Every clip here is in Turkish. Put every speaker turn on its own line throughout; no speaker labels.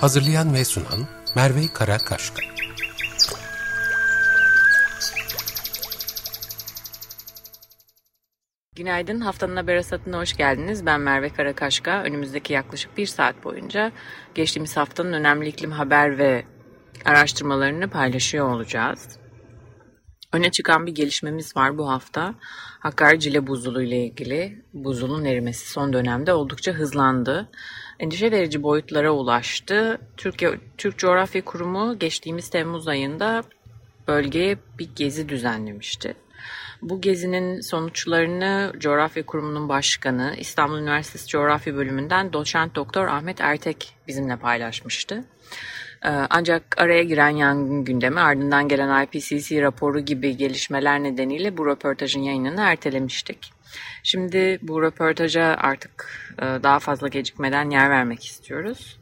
Hazırlayan ve sunan Merve Karakaşka.
Günaydın, haftanın haber hasatına hoş geldiniz. Ben Merve Karakaşka. Önümüzdeki yaklaşık bir saat boyunca geçtiğimiz haftanın önemli iklim haber ve araştırmalarını paylaşıyor olacağız. Öne çıkan bir gelişmemiz var bu hafta. Hakkari Cile buzulu ile ilgili buzulun erimesi son dönemde oldukça hızlandı. Endişe verici boyutlara ulaştı. Türkiye Türk Coğrafya Kurumu geçtiğimiz Temmuz ayında bölgeye bir gezi düzenlemişti. Bu gezinin sonuçlarını Coğrafya Kurumu'nun başkanı İstanbul Üniversitesi Coğrafya Bölümünden doçent doktor Ahmet Ertek bizimle paylaşmıştı. Ee, ancak araya giren yangın gündemi ardından gelen IPCC raporu gibi gelişmeler nedeniyle bu röportajın yayınını ertelemiştik. Şimdi bu röportaja artık e, daha fazla gecikmeden yer vermek istiyoruz.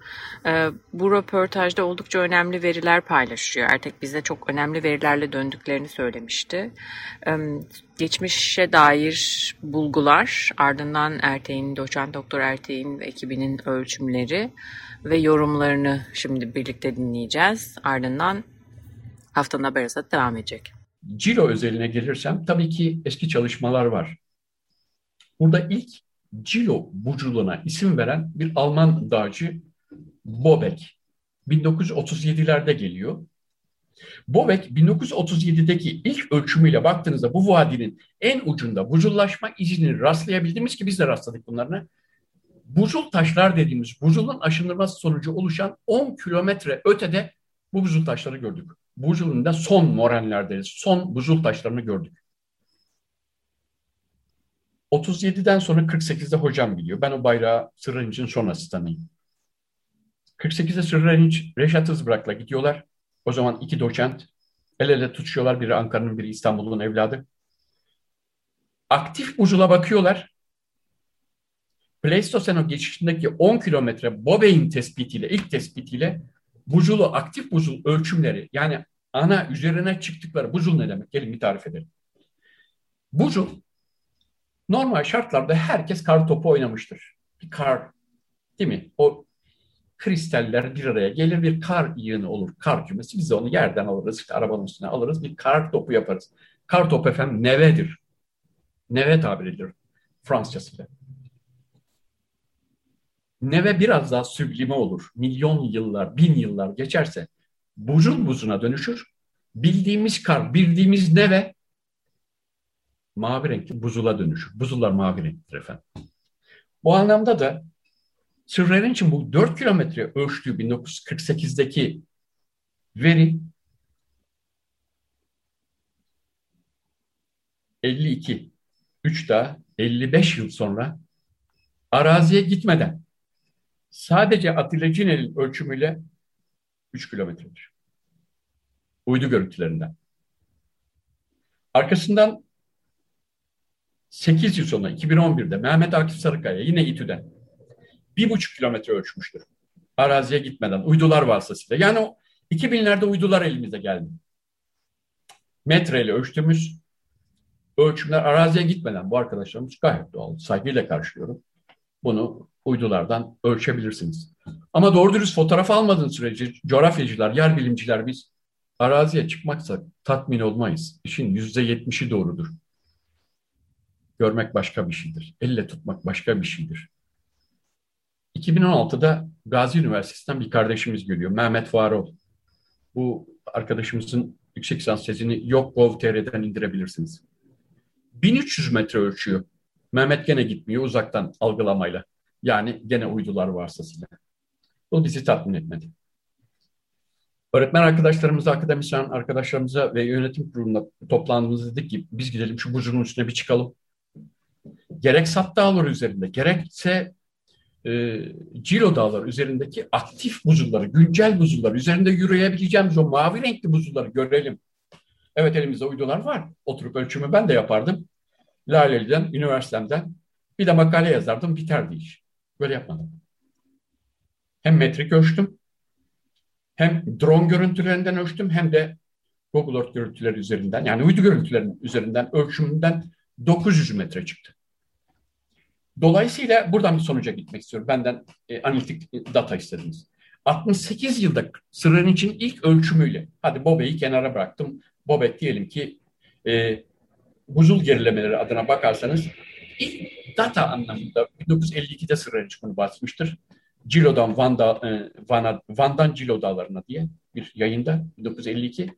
E, bu röportajda oldukça önemli veriler paylaşıyor. Ertek bize çok önemli verilerle döndüklerini söylemişti. E, geçmişe dair bulgular, ardından Ertek'in, doçent doktor Ertek'in ve ekibinin ölçümleri ve yorumlarını şimdi birlikte dinleyeceğiz. Ardından haftanın haber devam edecek.
Ciro özeline gelirsem tabii ki eski çalışmalar var. Burada ilk Cilo burculuğuna isim veren bir Alman dağcı Bobek. 1937'lerde geliyor. Bobek 1937'deki ilk ölçümüyle baktığınızda bu vadinin en ucunda buzullaşma izini rastlayabildiğimiz ki biz de rastladık bunlarını. Buzul taşlar dediğimiz buzulun aşınırması sonucu oluşan 10 kilometre ötede bu buzul taşları gördük. Buzulun da son morenlerde, son buzul taşlarını gördük. 37'den sonra 48'de hocam biliyor. Ben o bayrağı Sırrınç'ın son asistanıyım. 48'de Sırrınç Reşat Hızbırak'la gidiyorlar. O zaman iki doçent el ele tutuşuyorlar. Biri Ankara'nın biri İstanbul'un evladı. Aktif buzula bakıyorlar. Pleistoseno geçişindeki 10 kilometre Bobey'in tespitiyle, ilk tespitiyle buzulu, aktif buzul ölçümleri yani ana üzerine çıktıkları buzul ne demek? Gelin bir tarif edelim. Buzul normal şartlarda herkes kar topu oynamıştır. Bir kar değil mi? O kristaller bir araya gelir bir kar yığını olur. Kar kümesi. Biz de onu yerden alırız. işte arabanın üstüne alırız. Bir kar topu yaparız. Kar topu efendim nevedir. Neve tabir edilir Fransızcasıyla. Neve biraz daha süblime olur. Milyon yıllar, bin yıllar geçerse buzun buzuna dönüşür. Bildiğimiz kar, bildiğimiz neve mavi renkli buzula dönüşür. Buzullar mavi renktir efendim. Bu anlamda da Sırrer'in için bu 4 kilometre ölçtüğü 1948'deki veri 52, 3 daha 55 yıl sonra araziye gitmeden sadece Atilla Cinel'in ölçümüyle 3 kilometredir. Uydu görüntülerinden. Arkasından 8 yıl sonra 2011'de Mehmet Akif Sarıkaya yine İTÜ'den bir buçuk kilometre ölçmüştür. Araziye gitmeden uydular vasıtasıyla. Yani o 2000'lerde uydular elimize geldi. Metreyle ölçtüğümüz ölçümler araziye gitmeden bu arkadaşlarımız gayet doğal. Saygıyla karşılıyorum. Bunu uydulardan ölçebilirsiniz. Ama doğru dürüst fotoğraf almadığın sürece coğrafyacılar, yer bilimciler biz araziye çıkmaksa tatmin olmayız. İşin yüzde yetmişi doğrudur. Görmek başka bir şeydir. Elle tutmak başka bir şeydir. 2016'da Gazi Üniversitesi'nden bir kardeşimiz geliyor. Mehmet Varol. Bu arkadaşımızın yüksek lisans tezini yok.gov.tr'den indirebilirsiniz. 1300 metre ölçüyor. Mehmet gene gitmiyor uzaktan algılamayla. Yani gene uydular vasıtasıyla. Bu bizi tatmin etmedi. Öğretmen arkadaşlarımıza, akademisyen arkadaşlarımıza ve yönetim kurulunda toplandığımızda dedik ki biz gidelim şu buzulun üstüne bir çıkalım gerek sap dağları üzerinde gerekse e, Cilo Dağları üzerindeki aktif buzulları, güncel buzullar, üzerinde yürüyebileceğimiz o mavi renkli buzulları görelim. Evet elimizde uydular var. Oturup ölçümü ben de yapardım. Laleli'den, üniversitemden bir de makale yazardım, biterdi iş. Böyle yapmadım. Hem metrik ölçtüm, hem drone görüntülerinden ölçtüm, hem de Google Earth görüntüleri üzerinden, yani uydu görüntülerinin üzerinden ölçümünden 900 metre çıktı. Dolayısıyla buradan bir sonuca gitmek istiyorum. Benden e, analitik data istediniz. 68 yılda Sırrın için ilk ölçümüyle, hadi Bobek'i kenara bıraktım. Bobek diyelim ki e, buzul gerilemeleri adına bakarsanız ilk data anlamında 1952'de Sırrın bunu basmıştır. Cilo'dan Van'da, e, Van'a, Van'dan Cilo dağlarına diye bir yayında 1952.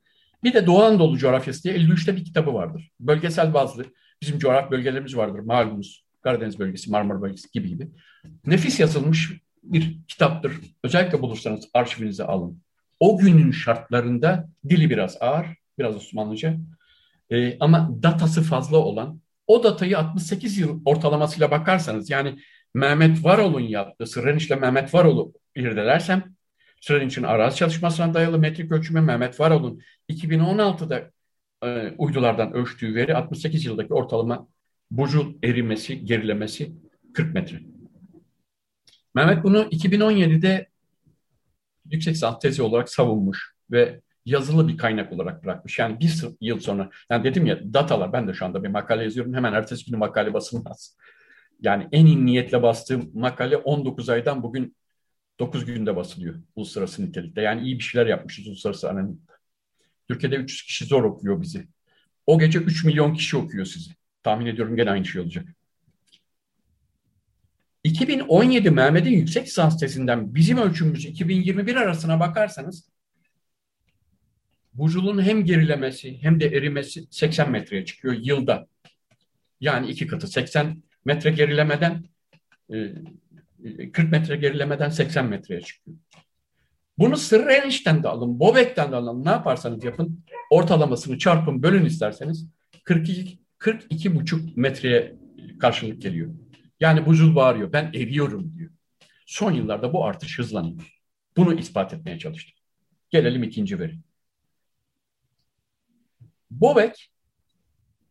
Bir de Doğu Anadolu coğrafyası diye 53'te bir kitabı vardır. Bölgesel bazlı bizim coğraf bölgelerimiz vardır malumunuz. Karadeniz bölgesi, Marmara bölgesi gibi gibi. Nefis yazılmış bir kitaptır. Özellikle bulursanız arşivinize alın. O günün şartlarında dili biraz ağır, biraz Osmanlıca e, ama datası fazla olan o datayı 68 yıl ortalamasıyla bakarsanız yani Mehmet Varol'un yaptığı Sırreniç'le Mehmet Varol'u irdelersem Sırreniç'in arazi çalışmasına dayalı metrik ölçümü Mehmet Varol'un 2016'da e, uydulardan ölçtüğü veri 68 yıldaki ortalama buzul erimesi, gerilemesi 40 metre. Mehmet bunu 2017'de yüksek lisans tezi olarak savunmuş ve yazılı bir kaynak olarak bırakmış. Yani bir yıl sonra, yani dedim ya datalar, ben de şu anda bir makale yazıyorum, hemen ertesi günü makale basılmaz. Yani en iyi niyetle bastığım makale 19 aydan bugün 9 günde basılıyor uluslararası nitelikte. Yani iyi bir şeyler yapmışız uluslararası analizde. Türkiye'de 300 kişi zor okuyor bizi. O gece 3 milyon kişi okuyor sizi. Tahmin ediyorum gene aynı şey olacak. 2017 Mehmet'in yüksek lisans tesinden bizim ölçümümüz 2021 arasına bakarsanız buzulun hem gerilemesi hem de erimesi 80 metreye çıkıyor yılda. Yani iki katı 80 metre gerilemeden 40 e, metre gerilemeden 80 metreye çıkıyor. Bunu Sırrı Eniş'ten de alın, Bobek'ten de alın, ne yaparsanız yapın, ortalamasını çarpın, bölün isterseniz 42 42,5 metreye karşılık geliyor. Yani buzul bağırıyor. Ben eriyorum diyor. Son yıllarda bu artış hızlanıyor. Bunu ispat etmeye çalıştım. Gelelim ikinci veri. Bobek,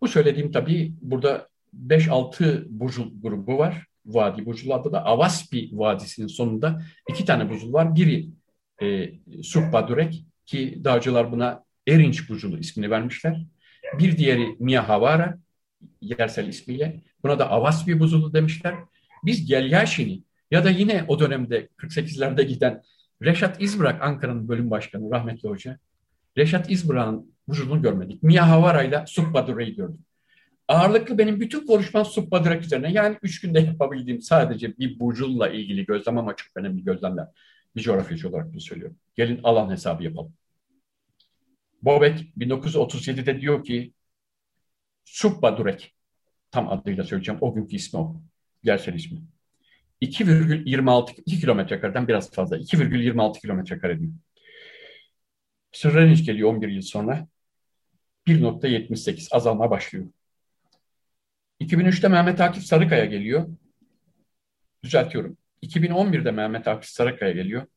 bu söylediğim tabii burada 5-6 buzul grubu var. Vadi buzul adı da Avaspi Vadisi'nin sonunda iki tane buzul var. Biri e, Subpadurek ki dağcılar buna Erinç buzulu ismini vermişler. Bir diğeri Miyahavara yersel ismiyle. Buna da Avaspi buzulu demişler. Biz Gelyaşin'i ya da yine o dönemde 48'lerde giden Reşat İzbırak Ankara'nın bölüm başkanı rahmetli hoca. Reşat İzbırak'ın buzulunu görmedik. Miyahavara ile Subbadure'yi gördük. Ağırlıklı benim bütün konuşmam Subbadurak üzerine. Yani üç günde yapabildiğim sadece bir burculla ilgili gözlem ama çok önemli gözlemler. Bir coğrafyacı olarak bunu söylüyorum. Gelin alan hesabı yapalım. Bobek 1937'de diyor ki Subba tam adıyla söyleyeceğim. O günkü ismi o. Gerçek ismi. 2,26 2 kilometre kareden biraz fazla. 2,26 kilometre kare diyor. Sırreniç geliyor 11 yıl sonra. 1.78 azalma başlıyor. 2003'te Mehmet Akif Sarıkaya geliyor. Düzeltiyorum. 2011'de Mehmet Akif Sarıkaya geliyor.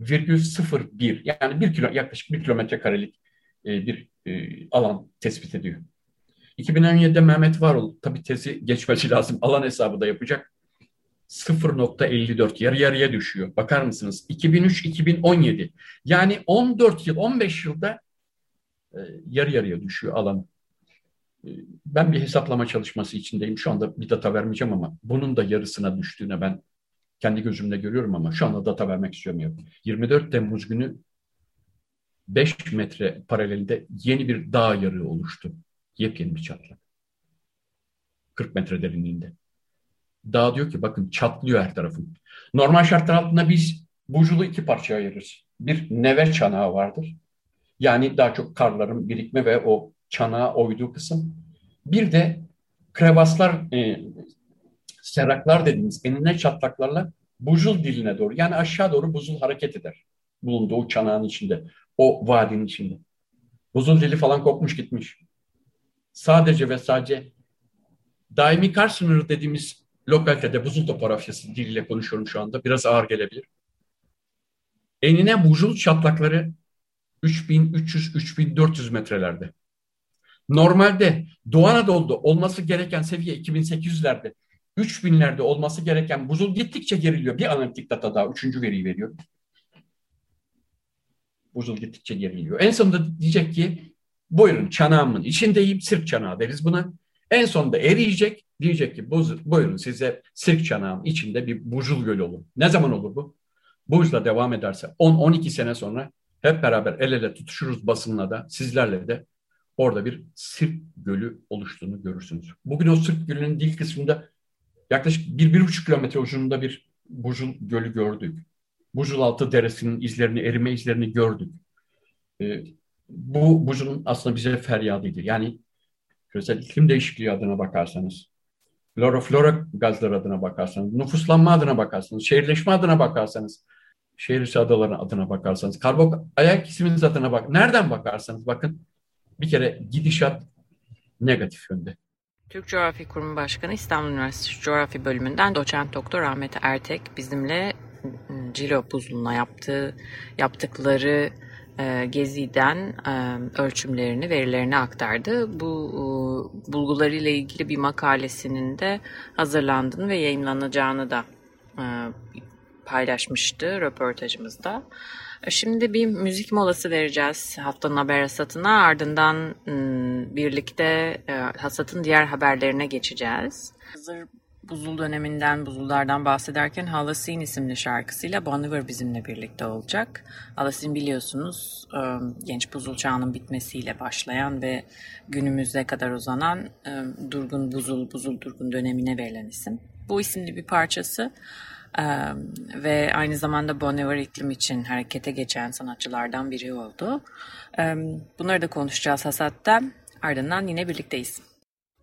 1,01 yani 1 kilo, yaklaşık 1 kilometre karelik e, bir e, alan tespit ediyor. 2017'de Mehmet Varol tabi tezi geçmesi lazım. Alan hesabı da yapacak. 0.54 yarı yarıya düşüyor. Bakar mısınız? 2003-2017 yani 14 yıl 15 yılda e, yarı yarıya düşüyor alan. E, ben bir hesaplama çalışması içindeyim. Şu anda bir data vermeyeceğim ama bunun da yarısına düştüğüne ben kendi gözümle görüyorum ama şu anda data vermek istemiyorum. 24 Temmuz günü 5 metre paralelinde yeni bir dağ yarığı oluştu. Yepyeni bir çatlak. 40 metre derinliğinde. Dağ diyor ki bakın çatlıyor her tarafın. Normal şartlar altında biz buzulu iki parçaya ayırırız. Bir neve çanağı vardır. Yani daha çok karların birikme ve o çanağa oyduğu kısım. Bir de krevaslar, e, seraklar dediğimiz enine çatlaklarla buzul diline doğru yani aşağı doğru buzul hareket eder. Bulunduğu çanağın içinde, o vadinin içinde. Buzul dili falan kopmuş gitmiş sadece ve sadece daimi kar sınırı dediğimiz lokalitede buzul topografyası diliyle konuşuyorum şu anda. Biraz ağır gelebilir. Enine buzul çatlakları 3300-3400 metrelerde. Normalde Doğu Anadolu'da olması gereken seviye 2800'lerde, 3000'lerde olması gereken buzul gittikçe geriliyor. Bir analitik data daha, üçüncü veriyi veriyor. Buzul gittikçe geriliyor. En sonunda diyecek ki buyurun çanağımın içindeyim, sirk çanağı deriz buna. En sonunda eriyecek, diyecek ki buyurun size sirk çanağım içinde bir buzul gölü olur. Ne zaman olur bu? Bu hızla devam ederse 10-12 sene sonra hep beraber el ele tutuşuruz basınla da sizlerle de orada bir sirk gölü oluştuğunu görürsünüz. Bugün o sirk gölünün dil kısmında yaklaşık 1-1,5 kilometre uzunluğunda bir buzul gölü gördük. Buzul altı deresinin izlerini, erime izlerini gördük. Ee, bu buzulun aslında bize feryadıydı. Yani küresel iklim değişikliği adına bakarsanız, flora gazları adına bakarsanız, nüfuslanma adına bakarsanız, şehirleşme adına bakarsanız, şehir içi adaların adına bakarsanız, karbon ayak isminiz adına bak. Nereden bakarsanız bakın bir kere gidişat negatif yönde.
Türk Coğrafya Kurumu Başkanı İstanbul Üniversitesi Coğrafya Bölümünden doçent doktor Ahmet Ertek bizimle ıı, Cilo buzuluna yaptığı yaptıkları e, geziden e, ölçümlerini, verilerini aktardı. Bu e, bulgularıyla ilgili bir makalesinin de hazırlandığını ve yayınlanacağını da e, paylaşmıştı röportajımızda. Şimdi bir müzik molası vereceğiz haftanın haber hasatına. Ardından birlikte e, hasatın diğer haberlerine geçeceğiz. Hazır buzul döneminden, buzullardan bahsederken Halasin isimli şarkısıyla Bon bizimle birlikte olacak. Halasin biliyorsunuz genç buzul çağının bitmesiyle başlayan ve günümüze kadar uzanan durgun buzul, buzul durgun dönemine verilen isim. Bu isimli bir parçası ve aynı zamanda Bon Iver iklim için harekete geçen sanatçılardan biri oldu. bunları da konuşacağız hasatta. Ardından yine birlikteyiz.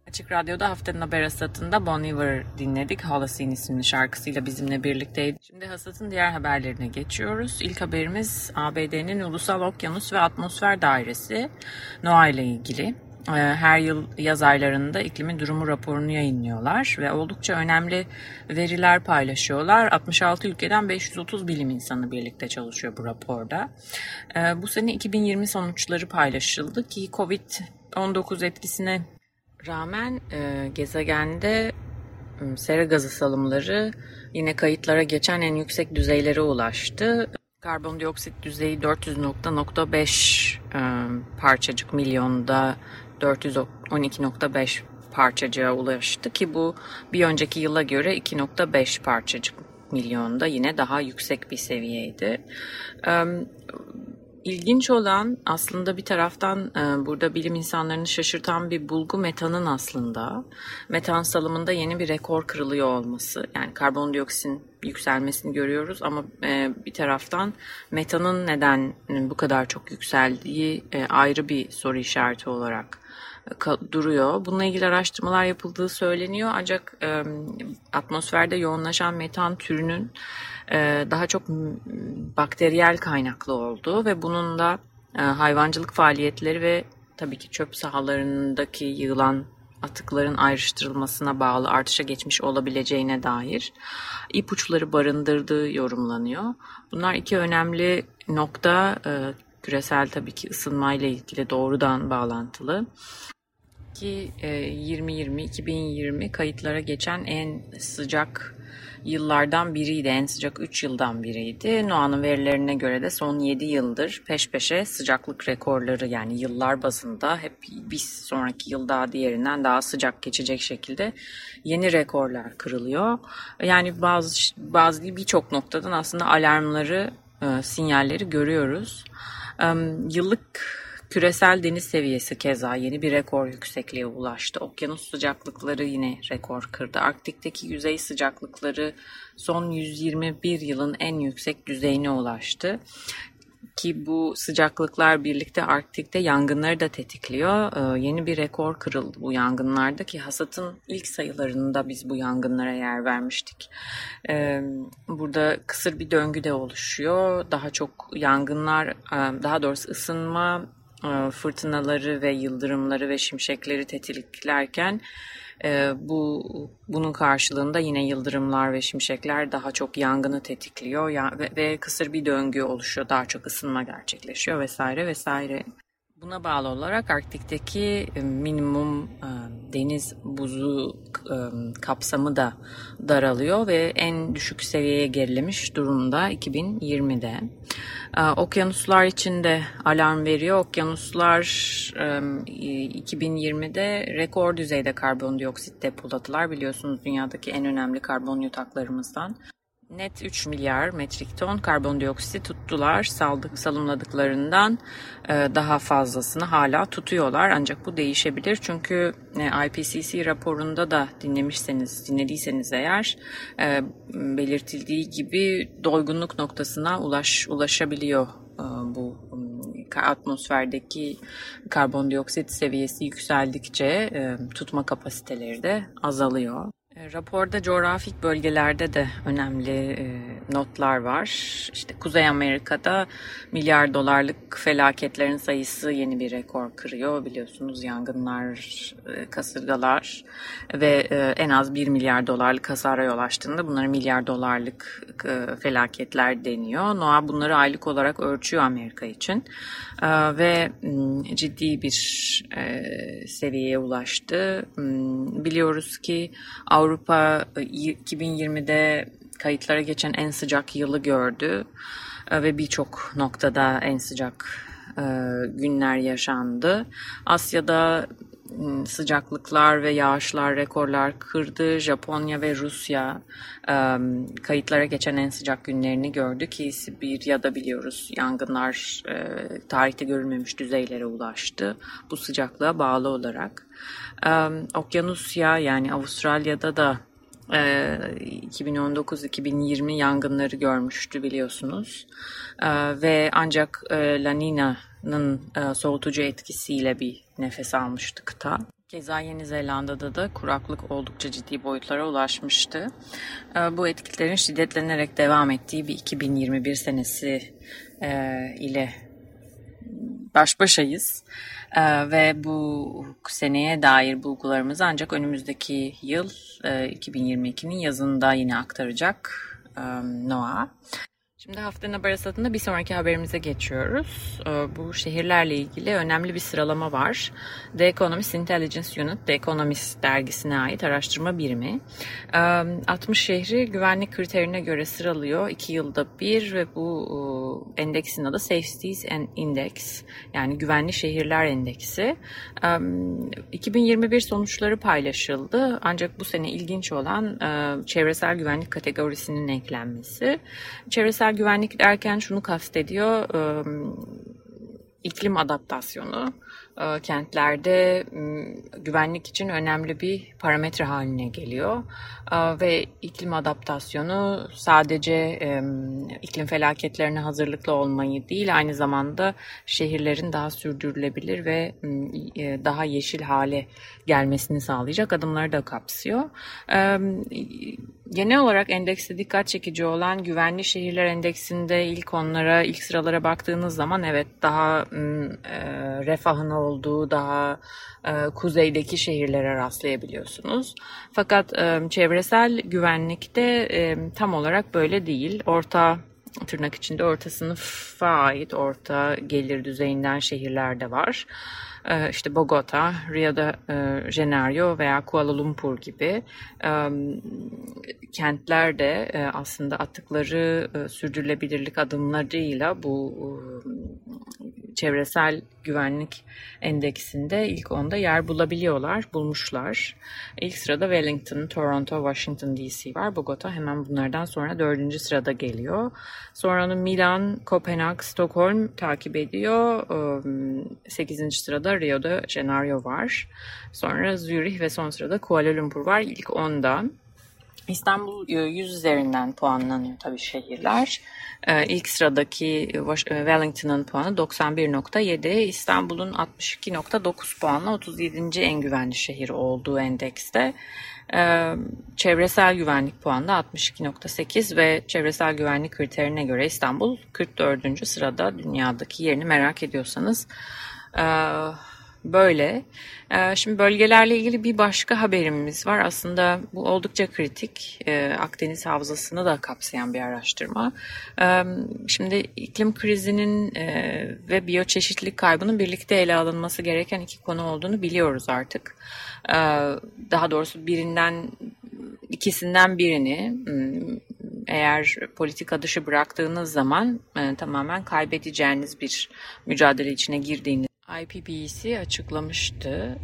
Açık Radyo'da haftanın haber hasatında Bon Iver dinledik. Holocene isimli şarkısıyla bizimle birlikteydi. Şimdi hasatın diğer haberlerine geçiyoruz. İlk haberimiz ABD'nin Ulusal Okyanus ve Atmosfer Dairesi NOAA ile ilgili. Ee, her yıl yaz aylarında iklimin durumu raporunu yayınlıyorlar ve oldukça önemli veriler paylaşıyorlar. 66 ülkeden 530 bilim insanı birlikte çalışıyor bu raporda. Ee, bu sene 2020 sonuçları paylaşıldı ki Covid-19 etkisine rağmen e, gezegende sera gazı salımları yine kayıtlara geçen en yüksek düzeylere ulaştı. Karbondioksit düzeyi 400.5 e, parçacık milyonda 412.5 parçacığa ulaştı ki bu bir önceki yıla göre 2.5 parçacık milyonda yine daha yüksek bir seviyeydi. İlginç olan aslında bir taraftan burada bilim insanlarını şaşırtan bir bulgu metanın aslında metan salımında yeni bir rekor kırılıyor olması. Yani karbondioksitin yükselmesini görüyoruz ama bir taraftan metanın neden bu kadar çok yükseldiği ayrı bir soru işareti olarak duruyor. Bununla ilgili araştırmalar yapıldığı söyleniyor ancak e, atmosferde yoğunlaşan metan türünün e, daha çok bakteriyel kaynaklı olduğu ve bunun da e, hayvancılık faaliyetleri ve tabii ki çöp sahalarındaki yığılan atıkların ayrıştırılmasına bağlı artışa geçmiş olabileceğine dair ipuçları barındırdığı yorumlanıyor. Bunlar iki önemli nokta küresel tabii ki ısınmayla ilgili doğrudan bağlantılı ki 2020-2020 e, kayıtlara geçen en sıcak yıllardan biriydi. En sıcak 3 yıldan biriydi. NOAA'nın verilerine göre de son 7 yıldır peş peşe sıcaklık rekorları yani yıllar bazında hep bir sonraki yıl daha diğerinden daha sıcak geçecek şekilde yeni rekorlar kırılıyor. Yani bazı bazı birçok noktadan aslında alarmları, e, sinyalleri görüyoruz. Yıllık Küresel deniz seviyesi keza yeni bir rekor yüksekliğe ulaştı. Okyanus sıcaklıkları yine rekor kırdı. Arktik'teki yüzey sıcaklıkları son 121 yılın en yüksek düzeyine ulaştı ki bu sıcaklıklar birlikte Arktik'te yangınları da tetikliyor. Ee, yeni bir rekor kırıldı bu yangınlarda ki hasatın ilk sayılarında biz bu yangınlara yer vermiştik. Ee, burada kısır bir döngü de oluşuyor. Daha çok yangınlar, e, daha doğrusu ısınma fırtınaları ve yıldırımları ve şimşekleri tetiklerken e, bu bunun karşılığında yine yıldırımlar ve şimşekler daha çok yangını tetikliyor ve, ve kısır bir döngü oluşuyor. Daha çok ısınma gerçekleşiyor vesaire vesaire. Buna bağlı olarak Arktik'teki e, minimum e, deniz buzu e, kapsamı da daralıyor ve en düşük seviyeye gerilemiş durumda 2020'de. Okyanuslar için de alarm veriyor. Okyanuslar 2020'de rekor düzeyde karbondioksit depoladılar. Biliyorsunuz dünyadaki en önemli karbon yataklarımızdan. Net 3 milyar metrik ton karbondioksit tuttular. Saldık, salımladıklarından e, daha fazlasını hala tutuyorlar. Ancak bu değişebilir. Çünkü e, IPCC raporunda da dinlemişseniz, dinlediyseniz eğer e, belirtildiği gibi doygunluk noktasına ulaş ulaşabiliyor bu atmosferdeki karbondioksit seviyesi yükseldikçe tutma kapasiteleri de azalıyor. E, raporda coğrafik bölgelerde de önemli e, notlar var. İşte Kuzey Amerika'da milyar dolarlık felaketlerin sayısı yeni bir rekor kırıyor. Biliyorsunuz yangınlar, e, kasırgalar ve en az 1 milyar dolarlık hasara yol açtığında bunlara milyar dolarlık felaketler deniyor. NOAA bunları aylık olarak ölçüyor Amerika için ve ciddi bir seviyeye ulaştı. Biliyoruz ki Avrupa Avrupa 2020'de kayıtlara geçen en sıcak yılı gördü e, ve birçok noktada en sıcak e, günler yaşandı. Asya'da sıcaklıklar ve yağışlar rekorlar kırdı. Japonya ve Rusya kayıtlara geçen en sıcak günlerini gördü ki Sibirya'da biliyoruz yangınlar tarihte görülmemiş düzeylere ulaştı. Bu sıcaklığa bağlı olarak. Okyanusya yani Avustralya'da da 2019-2020 yangınları görmüştü biliyorsunuz ve ancak La Nina'nın soğutucu etkisiyle bir nefes almıştı kıta. Keza Yeni Zelanda'da da kuraklık oldukça ciddi boyutlara ulaşmıştı. Bu etkilerin şiddetlenerek devam ettiği bir 2021 senesi ile baş başayız. Ee, ve bu seneye dair bulgularımızı ancak önümüzdeki yıl e, 2022'nin yazında yine aktaracak e, NOAA. Şimdi haftanın haber asatında bir sonraki haberimize geçiyoruz. Ee, bu şehirlerle ilgili önemli bir sıralama var. The Economist Intelligence Unit, The Economist dergisine ait araştırma birimi. 60 ee, şehri güvenlik kriterine göre sıralıyor. 2 yılda bir ve bu e, endeksin adı Safe Cities Index yani Güvenli Şehirler Endeksi. 2021 ee, sonuçları paylaşıldı. Ancak bu sene ilginç olan e, çevresel güvenlik kategorisinin eklenmesi. Çevresel güvenlik derken şunu kastediyor. iklim adaptasyonu kentlerde güvenlik için önemli bir parametre haline geliyor ve iklim adaptasyonu sadece iklim felaketlerine hazırlıklı olmayı değil aynı zamanda şehirlerin daha sürdürülebilir ve daha yeşil hale gelmesini sağlayacak adımları da kapsıyor. Genel olarak endekste dikkat çekici olan güvenli şehirler endeksinde ilk onlara, ilk sıralara baktığınız zaman evet daha refahın olduğu, daha kuzeydeki şehirlere rastlayabiliyorsunuz. Fakat çevresel güvenlikte tam olarak böyle değil. Orta tırnak içinde orta sınıfa ait orta gelir düzeyinden şehirler de var. Ee, işte Bogota, Rio de e, Janeiro veya Kuala Lumpur gibi kentler de e, aslında attıkları e, sürdürülebilirlik adımlarıyla bu çevresel güvenlik endeksinde ilk onda yer bulabiliyorlar, bulmuşlar. İlk sırada Wellington, Toronto, Washington DC var. Bogota hemen bunlardan sonra dördüncü sırada geliyor. Sonra Milan, Kopenhag, Stockholm takip ediyor. Sekizinci sırada Rio de Janeiro var. Sonra Zürih ve son sırada Kuala Lumpur var ilk ondan. İstanbul 100 üzerinden puanlanıyor tabii şehirler. Ee, ilk sıradaki e, Wellington'ın puanı 91.7, İstanbul'un 62.9 puanla 37. en güvenli şehir olduğu endekste. Ee, çevresel güvenlik puanı da 62.8 ve çevresel güvenlik kriterine göre İstanbul 44. sırada dünyadaki yerini merak ediyorsanız Böyle. Ee, şimdi bölgelerle ilgili bir başka haberimiz var. Aslında bu oldukça kritik. Ee, Akdeniz Havzası'nı da kapsayan bir araştırma. Ee, şimdi iklim krizinin e, ve biyoçeşitlilik kaybının birlikte ele alınması gereken iki konu olduğunu biliyoruz artık. Daha doğrusu birinden ikisinden birini hmm, eğer politika dışı bıraktığınız zaman e, tamamen kaybedeceğiniz bir mücadele içine girdiğiniz IPBEC açıklamıştı.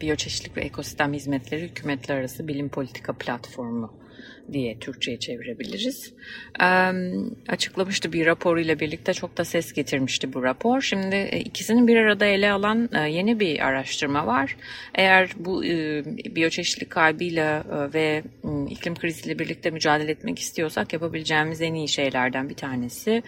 Biyoçeşitlik ve Ekosistem Hizmetleri Hükümetler Arası Bilim Politika Platformu diye Türkçe'ye çevirebiliriz. Açıklamıştı bir raporuyla birlikte çok da ses getirmişti bu rapor. Şimdi e, ikisinin bir arada ele alan e, yeni bir araştırma var. Eğer bu e, biyoçeşitlik kaybıyla e, ve iklim kriziyle birlikte mücadele etmek istiyorsak yapabileceğimiz en iyi şeylerden bir tanesi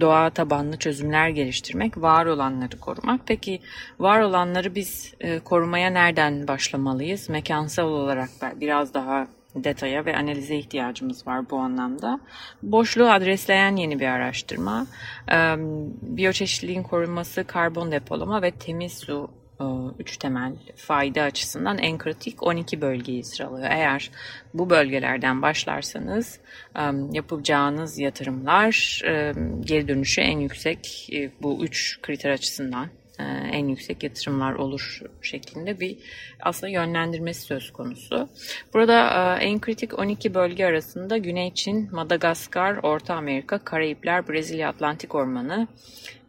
doğa tabanlı çözümler geliştirmek, var olanları korumak. Peki var olanları biz e, korumaya nereden başlamalıyız? Mekansal olarak biraz daha detaya ve analize ihtiyacımız var bu anlamda. Boşluğu adresleyen yeni bir araştırma. Biyoçeşitliliğin korunması, karbon depolama ve temiz su üç temel fayda açısından en kritik 12 bölgeyi sıralıyor. Eğer bu bölgelerden başlarsanız yapacağınız yatırımlar geri dönüşü en yüksek bu üç kriter açısından en yüksek yatırımlar olur şeklinde bir aslında yönlendirmesi söz konusu. Burada e, en kritik 12 bölge arasında Güney Çin, Madagaskar, Orta Amerika, Karayipler, Brezilya Atlantik Ormanı,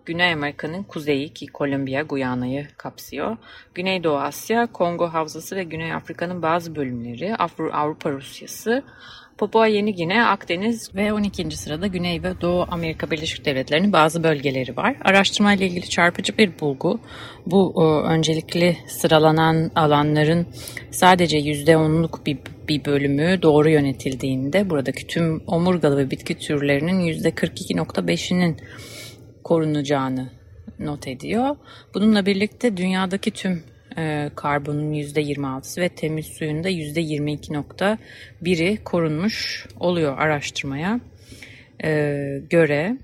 Güney Amerika'nın kuzeyi ki Kolombiya, Guyana'yı kapsıyor. Güneydoğu Asya, Kongo Havzası ve Güney Afrika'nın bazı bölümleri, Avrupa Rusyası, Papua Yeni Gine, Akdeniz ve 12. sırada Güney ve Doğu Amerika Birleşik Devletleri'nin bazı bölgeleri var. Araştırma ile ilgili çarpıcı bir bulgu. Bu o, öncelikli sıralanan alanların sadece %10'luk bir, bir bölümü doğru yönetildiğinde buradaki tüm omurgalı ve bitki türlerinin %42.5'inin korunacağını not ediyor. Bununla birlikte dünyadaki tüm e, karbonun %26'sı ve temiz suyun da %22.1'i korunmuş oluyor araştırmaya e, göre.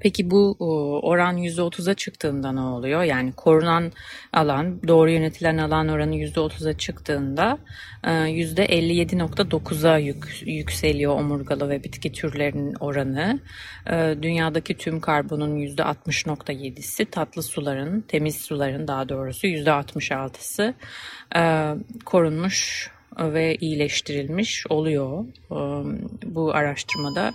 Peki bu oran %30'a çıktığında ne oluyor? Yani korunan alan, doğru yönetilen alan oranı %30'a çıktığında %57.9'a e, yük, yükseliyor omurgalı ve bitki türlerinin oranı. E, dünyadaki tüm karbonun %60.7'si, tatlı suların, temiz suların daha doğrusu %66'sı e, korunmuş ve iyileştirilmiş oluyor. Bu araştırmada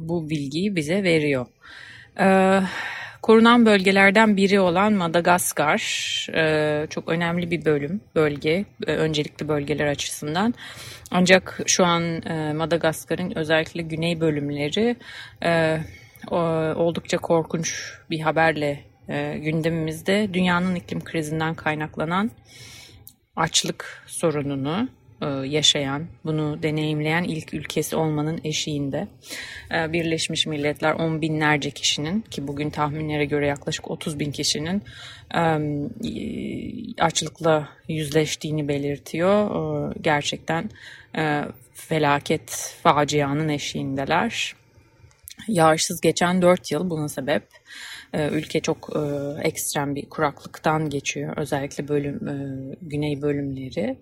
bu bilgiyi bize veriyor. Ee, korunan bölgelerden biri olan Madagaskar e, çok önemli bir bölüm, bölge, e, öncelikli bölgeler açısından. Ancak şu an e, Madagaskar'ın özellikle güney bölümleri e, o, oldukça korkunç bir haberle e, gündemimizde. Dünyanın iklim krizinden kaynaklanan açlık sorununu yaşayan, bunu deneyimleyen ilk ülkesi olmanın eşiğinde. E, Birleşmiş Milletler on binlerce kişinin ki bugün tahminlere göre yaklaşık 30 bin kişinin e, açlıkla yüzleştiğini belirtiyor. Gerçekten felaket facianın eşiğindeler. Yağışsız geçen 4 yıl buna sebep. Ülke çok ekstrem bir kuraklıktan geçiyor. Özellikle bölüm güney bölümleri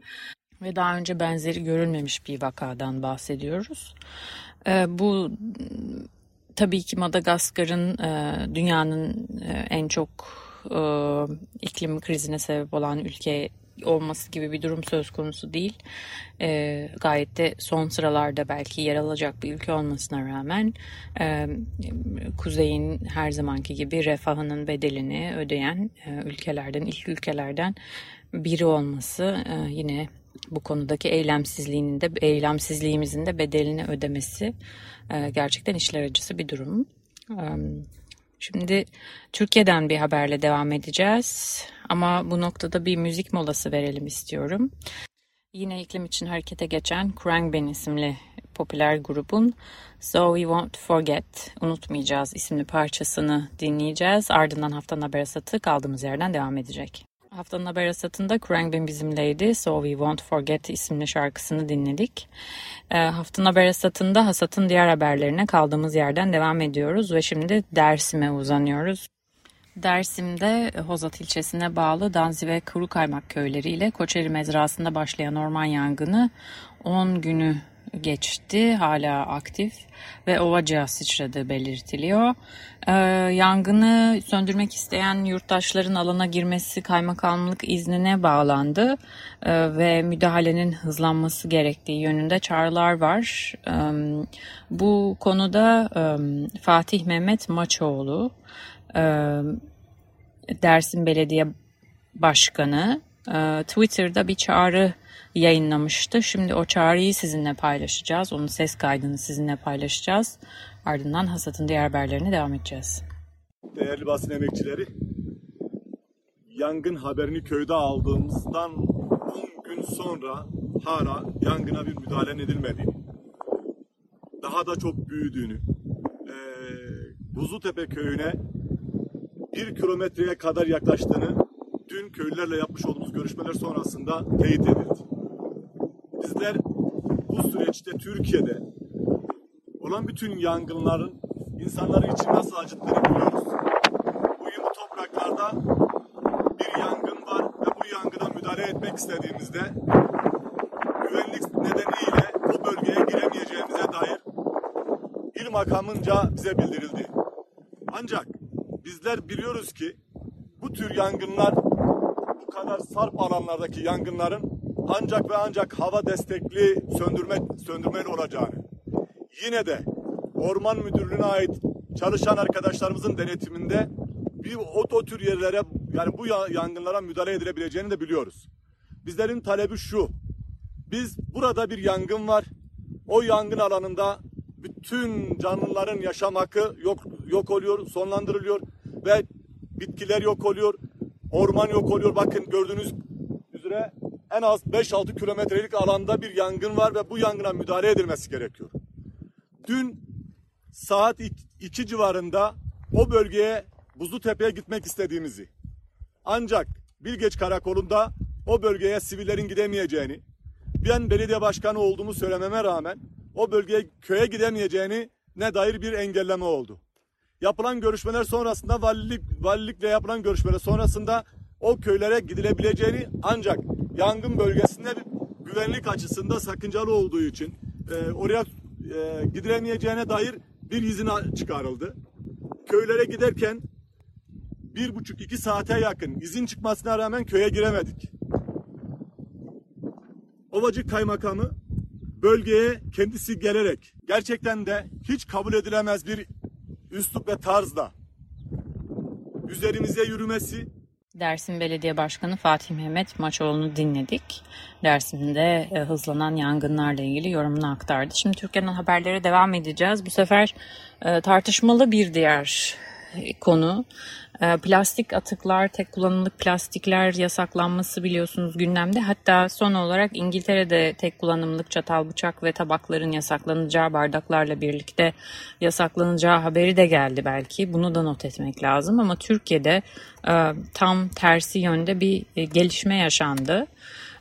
ve daha önce benzeri görülmemiş bir vakadan bahsediyoruz. E, bu tabii ki Madagaskar'ın e, dünyanın e, en çok e, iklim krizine sebep olan ülke olması gibi bir durum söz konusu değil. E, gayet de son sıralarda belki yer alacak bir ülke olmasına rağmen e, kuzeyin her zamanki gibi refahının bedelini ödeyen e, ülkelerden, ilk ülkelerden biri olması e, yine bu konudaki eylemsizliğinin de eylemsizliğimizin de bedelini ödemesi e, gerçekten işler acısı bir durum. E, şimdi Türkiye'den bir haberle devam edeceğiz ama bu noktada bir müzik molası verelim istiyorum. Yine iklim için harekete geçen Krangben isimli popüler grubun So We Won't Forget, Unutmayacağız isimli parçasını dinleyeceğiz. Ardından haftanın haber satı kaldığımız yerden devam edecek. Haftanın haber asatında Khruangbin bizimleydi. So We Won't Forget isimli şarkısını dinledik. E, haftanın haber asatında Hasat'ın diğer haberlerine kaldığımız yerden devam ediyoruz ve şimdi Dersim'e uzanıyoruz. Dersim'de Hozat ilçesine bağlı Danzi ve Kuru Kaymak köyleriyle Koçeri mezrasında başlayan orman yangını 10 günü geçti. Hala aktif ve ovacığa sıçradığı belirtiliyor. Ee, yangını söndürmek isteyen yurttaşların alana girmesi kaymakamlık iznine bağlandı ee, ve müdahalenin hızlanması gerektiği yönünde çağrılar var. Ee, bu konuda e, Fatih Mehmet Maçoğlu, e, Dersim Belediye Başkanı Twitter'da bir çağrı yayınlamıştı. Şimdi o çağrıyı sizinle paylaşacağız. Onun ses kaydını sizinle paylaşacağız. Ardından hasatın diğer haberlerine devam edeceğiz.
Değerli basın emekçileri, yangın haberini köyde aldığımızdan 10 gün sonra hala yangına bir müdahale edilmediğini, daha da çok büyüdüğünü, e, Buzlutepe köyüne bir kilometreye kadar yaklaştığını dün köylülerle yapmış olduğumuz görüşmeler sonrasında teyit edildi. Bizler bu süreçte Türkiye'de olan bütün yangınların insanları için nasıl acıttığını biliyoruz. Bugün bu topraklarda bir yangın var ve bu yangına müdahale etmek istediğimizde güvenlik nedeniyle o bölgeye giremeyeceğimize dair il makamınca bize bildirildi. Ancak bizler biliyoruz ki bu tür yangınlar bu kadar sarp alanlardaki yangınların ancak ve ancak hava destekli söndürme söndürmeli olacağını. Yine de Orman Müdürlüğü'ne ait çalışan arkadaşlarımızın denetiminde bir o, o tür yerlere yani bu yangınlara müdahale edilebileceğini de biliyoruz. Bizlerin talebi şu. Biz burada bir yangın var. O yangın alanında bütün canlıların yaşam hakkı yok yok oluyor, sonlandırılıyor ve bitkiler yok oluyor, orman yok oluyor. Bakın gördüğünüz üzere en az 5-6 kilometrelik alanda bir yangın var ve bu yangına müdahale edilmesi gerekiyor. Dün saat 2 civarında o bölgeye Buzlutepe'ye gitmek istediğimizi ancak Bilgeç Karakolu'nda o bölgeye sivillerin gidemeyeceğini ben belediye başkanı olduğumu söylememe rağmen o bölgeye köye gidemeyeceğini ne dair bir engelleme oldu. Yapılan görüşmeler sonrasında valilik, valilikle yapılan görüşmeler sonrasında o köylere gidilebileceğini ancak yangın bölgesinde güvenlik açısında sakıncalı olduğu için e, oraya e, gidilemeyeceğine dair bir izin çıkarıldı. Köylere giderken bir buçuk iki saate yakın izin çıkmasına rağmen köye giremedik. Ovacık Kaymakamı bölgeye kendisi gelerek gerçekten de hiç kabul edilemez bir üslup ve tarzda üzerimize yürümesi
Dersim Belediye Başkanı Fatih Mehmet Maçoğlu'nu dinledik. Dersim'de e, hızlanan yangınlarla ilgili yorumunu aktardı. Şimdi Türkiye'den haberlere devam edeceğiz. Bu sefer e, tartışmalı bir diğer konu plastik atıklar, tek kullanımlık plastikler yasaklanması biliyorsunuz gündemde. Hatta son olarak İngiltere'de tek kullanımlık çatal, bıçak ve tabakların yasaklanacağı bardaklarla birlikte yasaklanacağı haberi de geldi belki. Bunu da not etmek lazım ama Türkiye'de e, tam tersi yönde bir e, gelişme yaşandı.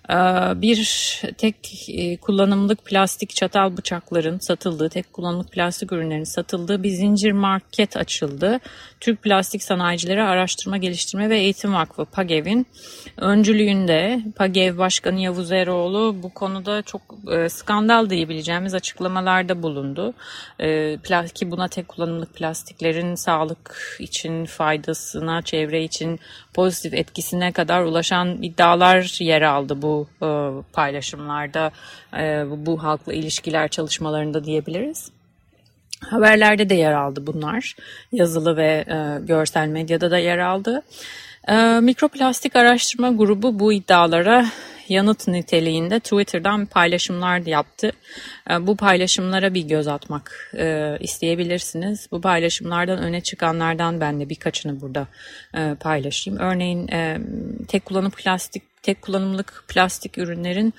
Ee, bir tek e, kullanımlık plastik çatal bıçakların satıldığı, tek kullanımlık plastik ürünlerin satıldığı bir zincir market açıldı. Türk Plastik Sanayicileri Araştırma Geliştirme ve Eğitim Vakfı PAGEV'in öncülüğünde PAGEV Başkanı Yavuz Eroğlu bu konuda çok e, skandal diyebileceğimiz açıklamalarda bulundu. E, ki buna tek kullanımlık plastiklerin sağlık için faydasına, çevre için pozitif etkisine kadar ulaşan iddialar yer aldı bu e, paylaşımlarda, e, bu halkla ilişkiler çalışmalarında diyebiliriz. Haberlerde de yer aldı bunlar. Yazılı ve e, görsel medyada da yer aldı. E, mikroplastik araştırma grubu bu iddialara yanıt niteliğinde Twitter'dan paylaşımlar yaptı. E, bu paylaşımlara bir göz atmak e, isteyebilirsiniz. Bu paylaşımlardan öne çıkanlardan ben de birkaçını burada e, paylaşayım. Örneğin tek kullanım plastik, tek kullanımlık plastik ürünlerin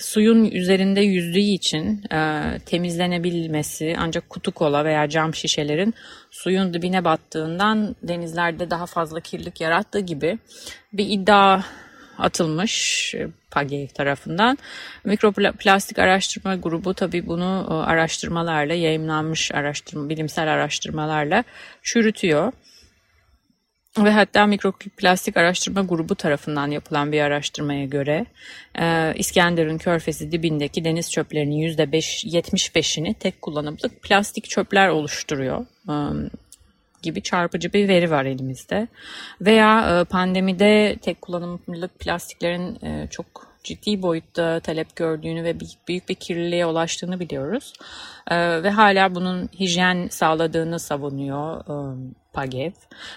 suyun üzerinde yüzdüğü için e, temizlenebilmesi ancak kutu kola veya cam şişelerin suyun dibine battığından denizlerde daha fazla kirlilik yarattığı gibi bir iddia atılmış e, PAGE tarafından. Mikroplastik araştırma grubu tabii bunu e, araştırmalarla yayınlanmış araştırma, bilimsel araştırmalarla çürütüyor. Ve hatta mikroplastik araştırma grubu tarafından yapılan bir araştırmaya göre e, İskenderun Körfezi dibindeki deniz çöplerinin %75'ini tek kullanımlık plastik çöpler oluşturuyor e, gibi çarpıcı bir veri var elimizde. Veya e, pandemide tek kullanımlık plastiklerin çok ciddi boyutta talep gördüğünü ve büyük bir kirliliğe ulaştığını biliyoruz. Ve hala bunun hijyen sağladığını savunuyor PAGEV.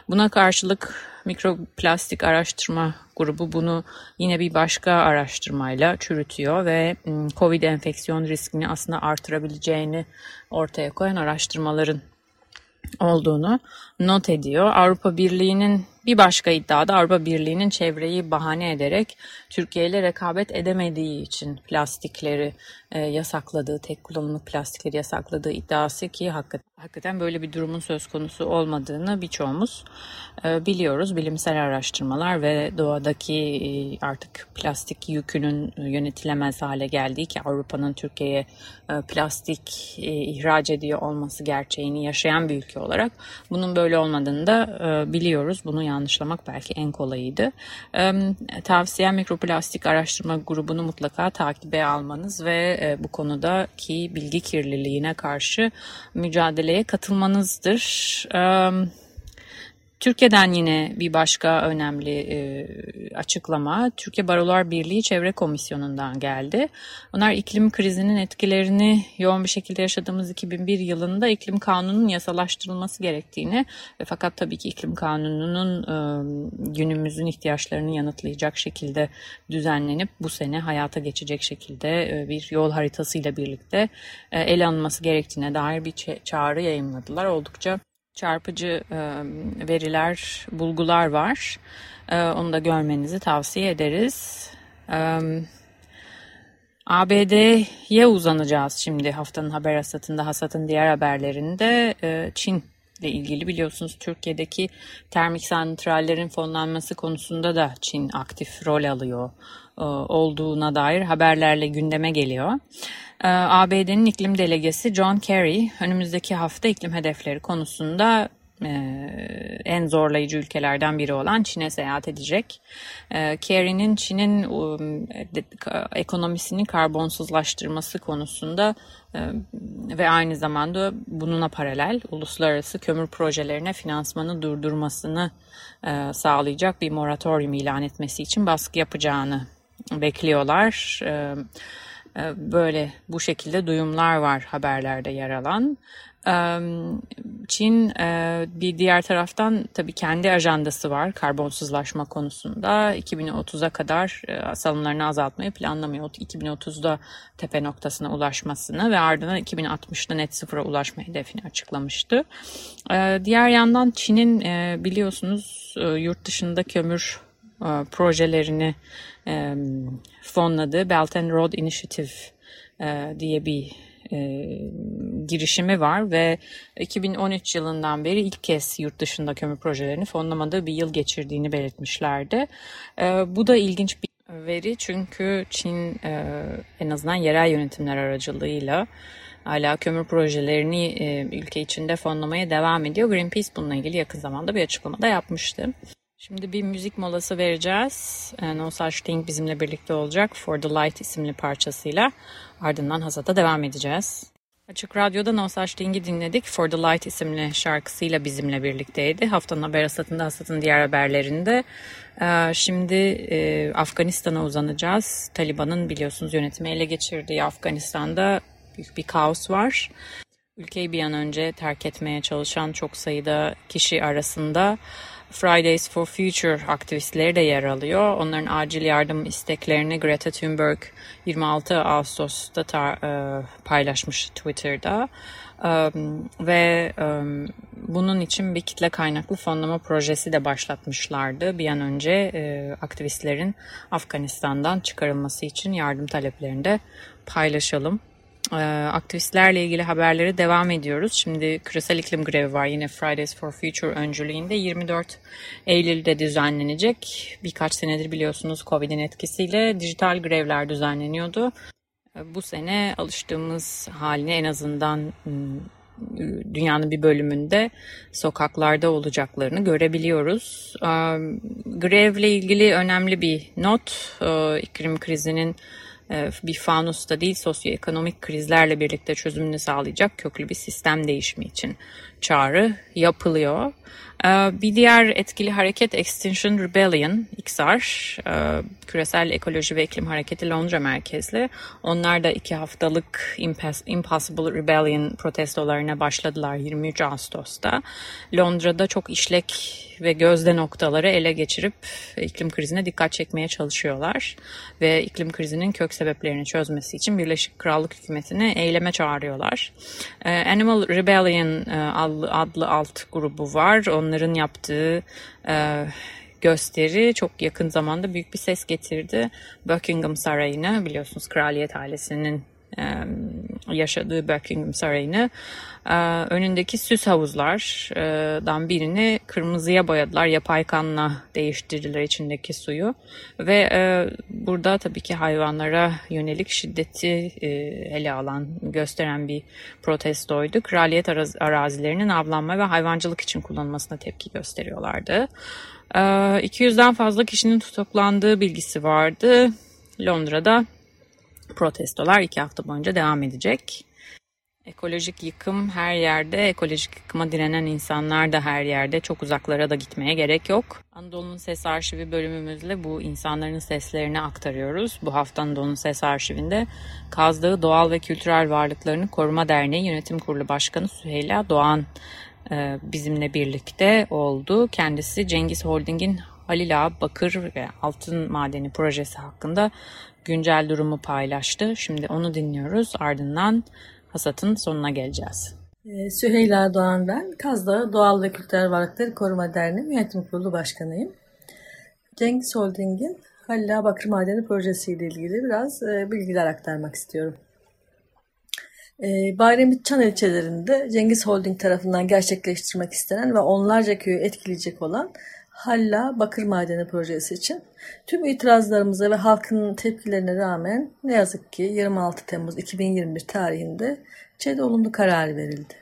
Buna karşılık mikroplastik araştırma grubu bunu yine bir başka araştırmayla çürütüyor ve ıı, COVID enfeksiyon riskini aslında artırabileceğini ortaya koyan araştırmaların olduğunu not ediyor. Avrupa Birliği'nin bir başka iddiada Avrupa Birliği'nin çevreyi bahane ederek Türkiye ile rekabet edemediği için plastikleri e, yasakladığı, tek kullanımlık plastikleri yasakladığı iddiası ki hakikaten böyle bir durumun söz konusu olmadığını birçoğumuz e, biliyoruz. Bilimsel araştırmalar ve doğadaki e, artık plastik yükünün yönetilemez hale geldiği ki Avrupa'nın Türkiye'ye e, plastik e, ihraç ediyor olması gerçeğini yaşayan bir ülke olarak bunun böyle olmadığını da e, biliyoruz. Bunu yanlışlamak belki en kolayıydı. E, tavsiyem mikroplastik araştırma grubunu mutlaka takibe almanız ve e, bu konudaki bilgi kirliliğine karşı mücadeleye katılmanızdır. Evet Türkiye'den yine bir başka önemli e, açıklama Türkiye Barolar Birliği Çevre Komisyonu'ndan geldi. Onlar iklim krizinin etkilerini yoğun bir şekilde yaşadığımız 2001 yılında iklim kanununun yasalaştırılması gerektiğini ve fakat tabii ki iklim kanununun e, günümüzün ihtiyaçlarını yanıtlayacak şekilde düzenlenip bu sene hayata geçecek şekilde e, bir yol haritasıyla birlikte e, ele alınması gerektiğine dair bir çağrı yayınladılar. Oldukça çarpıcı veriler, bulgular var. Onu da görmenizi tavsiye ederiz. ABD'ye uzanacağız şimdi haftanın haber hasatında, hasatın diğer haberlerinde. Çin ile ilgili biliyorsunuz Türkiye'deki termik santrallerin fonlanması konusunda da Çin aktif rol alıyor olduğuna dair haberlerle gündeme geliyor. Ee, ABD'nin iklim delegesi John Kerry önümüzdeki hafta iklim hedefleri konusunda e, en zorlayıcı ülkelerden biri olan Çin'e seyahat edecek. E, Kerry'nin Çin'in um, ekonomisini karbonsuzlaştırması konusunda e, ve aynı zamanda bununla paralel uluslararası kömür projelerine finansmanı durdurmasını sağlayacak bir moratorium ilan etmesi için baskı yapacağını bekliyorlar. Evet ee, böyle bu şekilde duyumlar var haberlerde yer alan. Ee, Çin bir diğer taraftan tabii kendi ajandası var karbonsuzlaşma konusunda. 2030'a kadar salımlarını azaltmayı planlamıyor. 2030'da tepe noktasına ulaşmasını ve ardından 2060'da net sıfıra ulaşma hedefini açıklamıştı. Ee, diğer yandan Çin'in biliyorsunuz yurt dışında kömür projelerini e, fonladığı Belt and Road Initiative e, diye bir e, girişimi var ve 2013 yılından beri ilk kez yurt dışında kömür projelerini fonlamadığı bir yıl geçirdiğini belirtmişlerdi. E, bu da ilginç bir veri çünkü Çin e, en azından yerel yönetimler aracılığıyla hala kömür projelerini e, ülke içinde fonlamaya devam ediyor. Greenpeace bununla ilgili yakın zamanda bir açıklama da yapmıştı. Şimdi bir müzik molası vereceğiz. Ee, no Such Thing bizimle birlikte olacak. For the Light isimli parçasıyla. Ardından Hazat'a devam edeceğiz. Açık Radyo'da No Such Thing'i dinledik. For the Light isimli şarkısıyla bizimle birlikteydi. Haftanın haber hasatında hasatın diğer haberlerinde. Ee, şimdi e, Afganistan'a uzanacağız. Taliban'ın biliyorsunuz yönetimi ele geçirdiği Afganistan'da büyük bir kaos var. Ülkeyi bir an önce terk etmeye çalışan çok sayıda kişi arasında Fridays for Future aktivistleri de yer alıyor. Onların acil yardım isteklerini Greta Thunberg 26 Ağustos'ta tar- e, paylaşmış Twitter'da. ve bunun için bir kitle kaynaklı fonlama projesi de başlatmışlardı. Bir an önce e, aktivistlerin Afganistan'dan çıkarılması için yardım taleplerini de paylaşalım. E, aktivistlerle ilgili haberleri devam ediyoruz. Şimdi küresel iklim grevi var yine Fridays for Future öncülüğünde 24 Eylül'de düzenlenecek. Birkaç senedir biliyorsunuz Covid'in etkisiyle dijital grevler düzenleniyordu. E, bu sene alıştığımız haline en azından dünyanın bir bölümünde sokaklarda olacaklarını görebiliyoruz. Grevle ilgili önemli bir not, iklim krizinin bir fanusta değil sosyoekonomik krizlerle birlikte çözümünü sağlayacak köklü bir sistem değişimi için çağrı yapılıyor. Ee, bir diğer etkili hareket Extinction Rebellion, XR, e, Küresel Ekoloji ve İklim Hareketi Londra merkezli. Onlar da iki haftalık Impossible Rebellion protestolarına başladılar 23 Ağustos'ta. Londra'da çok işlek ve gözde noktaları ele geçirip iklim krizine dikkat çekmeye çalışıyorlar. Ve iklim krizinin kök sebeplerini çözmesi için Birleşik Krallık hükümetini eyleme çağırıyorlar. Ee, Animal Rebellion e, adlı alt grubu var. Onların yaptığı e, gösteri çok yakın zamanda büyük bir ses getirdi. Buckingham Sarayı'na biliyorsunuz kraliyet ailesinin yaşadığı Buckingham Sarayı'nı önündeki süs havuzlardan birini kırmızıya boyadılar. Yapay kanla değiştirdiler içindeki suyu ve burada tabii ki hayvanlara yönelik şiddeti ele alan, gösteren bir protestoydu. Kraliyet arazilerinin avlanma ve hayvancılık için kullanılmasına tepki gösteriyorlardı. 200'den fazla kişinin tutuklandığı bilgisi vardı. Londra'da protestolar iki hafta boyunca devam edecek. Ekolojik yıkım her yerde, ekolojik yıkıma direnen insanlar da her yerde. Çok uzaklara da gitmeye gerek yok. Anadolu'nun Ses Arşivi bölümümüzle bu insanların seslerini aktarıyoruz. Bu hafta Anadolu'nun Ses Arşivinde Kaz Dağı Doğal ve Kültürel Varlıklarını Koruma Derneği Yönetim Kurulu Başkanı Süheyla Doğan e, bizimle birlikte oldu. Kendisi Cengiz Holding'in Halil Ağa Bakır ve Altın Madeni projesi hakkında güncel durumu paylaştı. Şimdi onu dinliyoruz. Ardından hasatın sonuna geleceğiz.
Ee, Süheyla Doğan ben. Kazda Doğal ve Kültürel Varlıkları Koruma Derneği Yönetim Kurulu Başkanıyım. Cengiz Holding'in Halil Bakır Madeni Projesi ile ilgili biraz e, bilgiler aktarmak istiyorum. E, Bayrami Çan ilçelerinde Cengiz Holding tarafından gerçekleştirmek istenen ve onlarca köyü etkileyecek olan Halla Bakır Madeni projesi için tüm itirazlarımıza ve halkın tepkilerine rağmen ne yazık ki 26 Temmuz 2021 tarihinde ÇED olumlu karar verildi.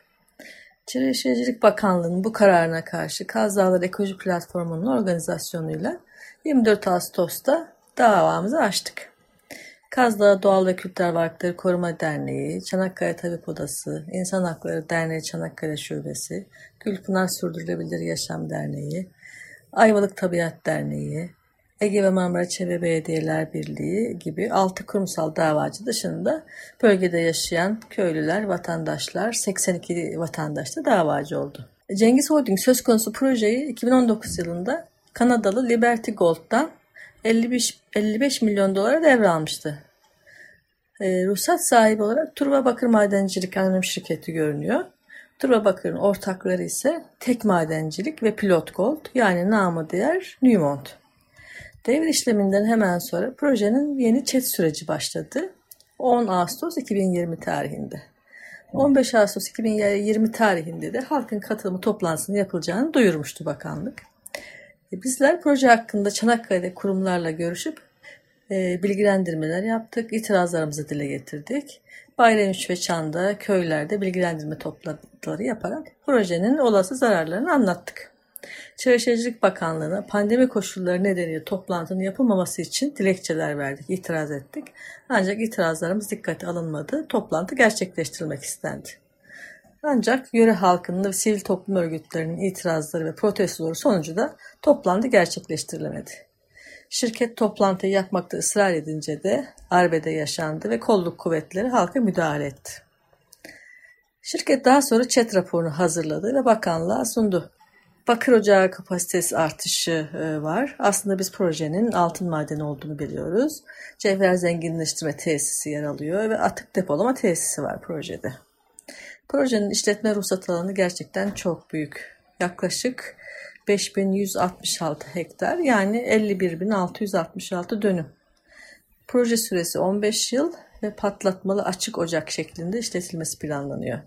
Çevre Şehircilik Bakanlığı'nın bu kararına karşı Kaz Dağları Ekoloji Platformu'nun organizasyonuyla 24 Ağustos'ta davamızı açtık. Kaz Dağı Doğal ve Kültürel Varlıkları Koruma Derneği, Çanakkale Tabip Odası, İnsan Hakları Derneği Çanakkale Şubesi, Gülpınar Sürdürülebilir Yaşam Derneği, Ayvalık Tabiat Derneği, Ege ve Marmara Çevre Belediyeler Birliği gibi altı kurumsal davacı dışında bölgede yaşayan köylüler, vatandaşlar, 82 vatandaş da davacı oldu. Cengiz Holding söz konusu projeyi 2019 yılında Kanadalı Liberty Gold'dan 55, 55 milyon dolara devralmıştı. E, ruhsat sahibi olarak Turba Bakır Madencilik Anonim Şirketi görünüyor. Turba Bakır'ın ortakları ise Tek Madencilik ve Pilot Gold yani namı diğer Newmont. Devir işleminden hemen sonra projenin yeni çet süreci başladı. 10 Ağustos 2020 tarihinde. 15 Ağustos 2020 tarihinde de halkın katılımı toplantısının yapılacağını duyurmuştu bakanlık. E, bizler proje hakkında Çanakkale'de kurumlarla görüşüp e, bilgilendirmeler yaptık, itirazlarımızı dile getirdik. Bayramuç ve Çan'da köylerde bilgilendirme toplantıları yaparak projenin olası zararlarını anlattık. Çevre Şehircilik Bakanlığı'na pandemi koşulları nedeniyle toplantının yapılmaması için dilekçeler verdik, itiraz ettik. Ancak itirazlarımız dikkate alınmadı, toplantı gerçekleştirilmek istendi. Ancak yöre halkının ve sivil toplum örgütlerinin itirazları ve protestoları sonucu da toplantı gerçekleştirilemedi. Şirket toplantıyı yapmakta ısrar edince de arbede yaşandı ve kolluk kuvvetleri halka müdahale etti. Şirket daha sonra çet raporunu hazırladı ve bakanlığa sundu. Bakır ocağı kapasitesi artışı e, var. Aslında biz projenin altın madeni olduğunu biliyoruz. Cevher zenginleştirme tesisi yer alıyor ve atık depolama tesisi var projede. Projenin işletme ruhsat alanı gerçekten çok büyük. Yaklaşık 5166 hektar yani 51.666 dönüm. Proje süresi 15 yıl ve patlatmalı açık ocak şeklinde işletilmesi planlanıyor.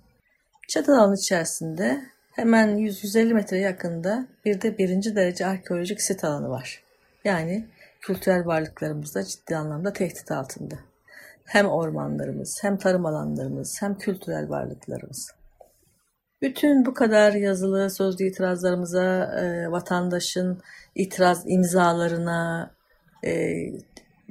Çatı alanı içerisinde hemen 100-150 metre yakında bir de birinci derece arkeolojik sit alanı var. Yani kültürel varlıklarımız da ciddi anlamda tehdit altında. Hem ormanlarımız, hem tarım alanlarımız, hem kültürel varlıklarımız. Bütün bu kadar yazılı sözlü itirazlarımıza, e, vatandaşın itiraz imzalarına, e,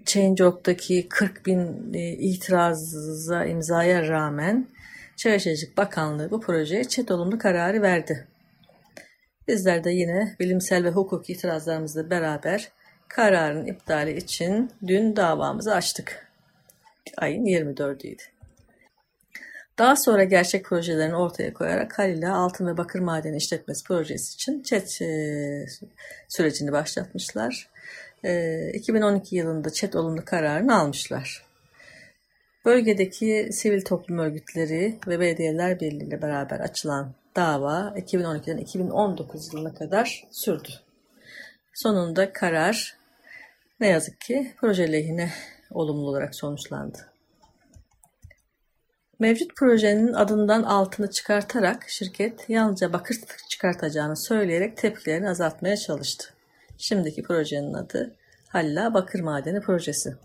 Change.org'daki 40 bin e, itiraza imzaya rağmen Çevre Bakanlığı bu projeye çet olumlu kararı verdi. Bizler de yine bilimsel ve hukuki itirazlarımızla beraber kararın iptali için dün davamızı açtık. Ayın 24'üydü. Daha sonra gerçek projelerini ortaya koyarak Halil'e altın ve bakır madeni işletmesi projesi için çet e, sürecini başlatmışlar. 2012 e, yılında çet olumlu kararını almışlar. Bölgedeki sivil toplum örgütleri ve belediyeler birliği beraber açılan dava 2012'den 2019 yılına kadar sürdü. Sonunda karar ne yazık ki proje lehine olumlu olarak sonuçlandı. Mevcut projenin adından altını çıkartarak şirket yalnızca bakır çıkartacağını söyleyerek tepkilerini azaltmaya çalıştı. Şimdiki projenin adı Halla Bakır Madeni Projesi.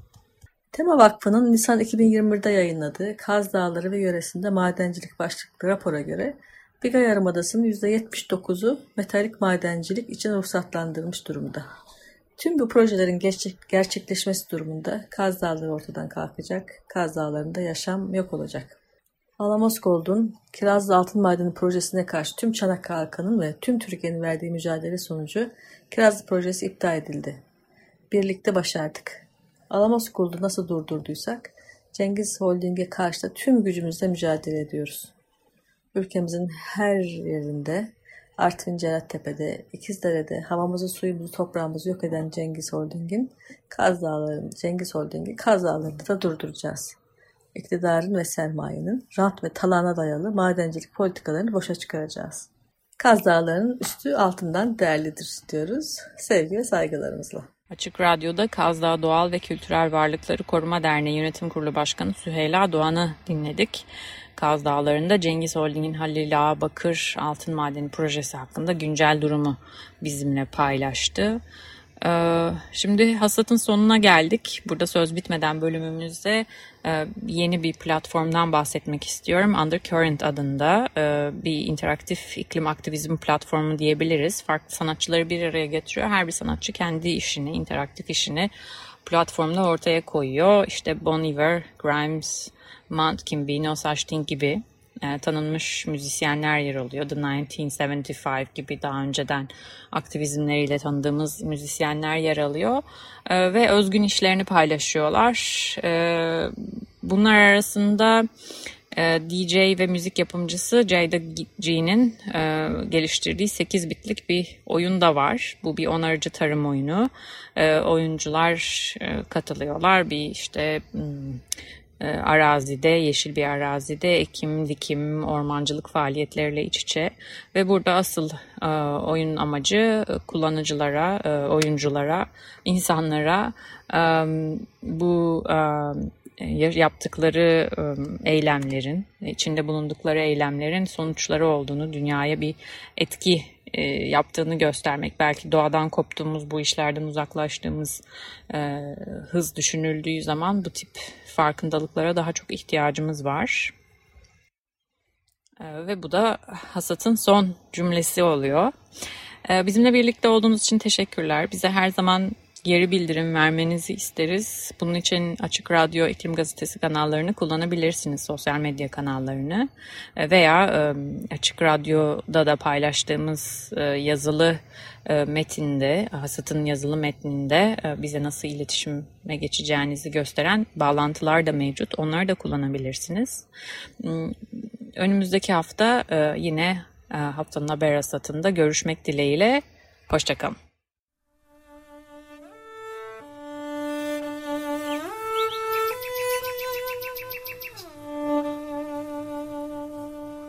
Tema Vakfı'nın Nisan 2021'de yayınladığı Kaz Dağları ve yöresinde madencilik başlıklı rapora göre Biga Yarımadası'nın %79'u metalik madencilik için ruhsatlandırılmış durumda. Tüm bu projelerin gerçekleşmesi durumunda Kaz Dağları ortadan kalkacak, Kaz Dağları'nda yaşam yok olacak. Alamos Gold'un Kirazlı Altın Madeni projesine karşı tüm Çanakkale halkının ve tüm Türkiye'nin verdiği mücadele sonucu Kirazlı projesi iptal edildi. Birlikte başardık. Alamos Gold'u nasıl durdurduysak Cengiz Holding'e karşı da tüm gücümüzle mücadele ediyoruz. Ülkemizin her yerinde Artvin Cerattepe'de, İkizdere'de havamızı, suyumuzu, toprağımızı yok eden Cengiz Holding'in Kaz Dağları'nın, Cengiz Holding'i Kaz Dağları'nda da durduracağız. İktidarın ve sermayenin rant ve talana dayalı madencilik politikalarını boşa çıkaracağız. Kaz Dağları'nın üstü altından değerlidir diyoruz. Sevgi ve saygılarımızla.
Açık Radyo'da Kaz Dağı Doğal ve Kültürel Varlıkları Koruma Derneği Yönetim Kurulu Başkanı Süheyla Doğan'ı dinledik. Kaz Dağları'nda Cengiz Holding'in Halil Ağa Bakır Altın Madeni projesi hakkında güncel durumu bizimle paylaştı. Ee, şimdi hasatın sonuna geldik. Burada söz bitmeden bölümümüzde e, yeni bir platformdan bahsetmek istiyorum. Undercurrent adında e, bir interaktif iklim aktivizm platformu diyebiliriz. Farklı sanatçıları bir araya getiriyor. Her bir sanatçı kendi işini, interaktif işini platformda ortaya koyuyor. İşte Bon Iver, Grimes, Mount Kimby, No gibi e, tanınmış müzisyenler yer alıyor. The 1975 gibi daha önceden aktivizmleriyle tanıdığımız müzisyenler yer alıyor e, ve özgün işlerini paylaşıyorlar. E, bunlar arasında e, DJ ve müzik yapımcısı Jada G'nin e, geliştirdiği 8 bitlik bir oyun da var. Bu bir onarıcı tarım oyunu. E, oyuncular e, katılıyorlar. Bir işte... E, arazide, yeşil bir arazide ekim, dikim, ormancılık faaliyetleriyle iç içe. Ve burada asıl e, oyun amacı kullanıcılara, e, oyunculara, insanlara bu yaptıkları eylemlerin, içinde bulundukları eylemlerin sonuçları olduğunu, dünyaya bir etki e, yaptığını göstermek. Belki doğadan koptuğumuz, bu işlerden uzaklaştığımız e, hız düşünüldüğü zaman bu tip farkındalıklara daha çok ihtiyacımız var. E, ve bu da hasatın son cümlesi oluyor. E, bizimle birlikte olduğunuz için teşekkürler. Bize her zaman geri bildirim vermenizi isteriz. Bunun için Açık Radyo İklim Gazetesi kanallarını kullanabilirsiniz, sosyal medya kanallarını. E, veya e, Açık Radyo'da da paylaştığımız e, yazılı metinde, Hasat'ın yazılı metninde bize nasıl iletişime geçeceğinizi gösteren bağlantılar da mevcut. Onları da kullanabilirsiniz. Hmm, önümüzdeki hafta yine haftanın haber hasatında görüşmek dileğiyle. Hoşçakalın.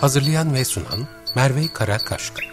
Hazırlayan ve sunan Merve Karakaşka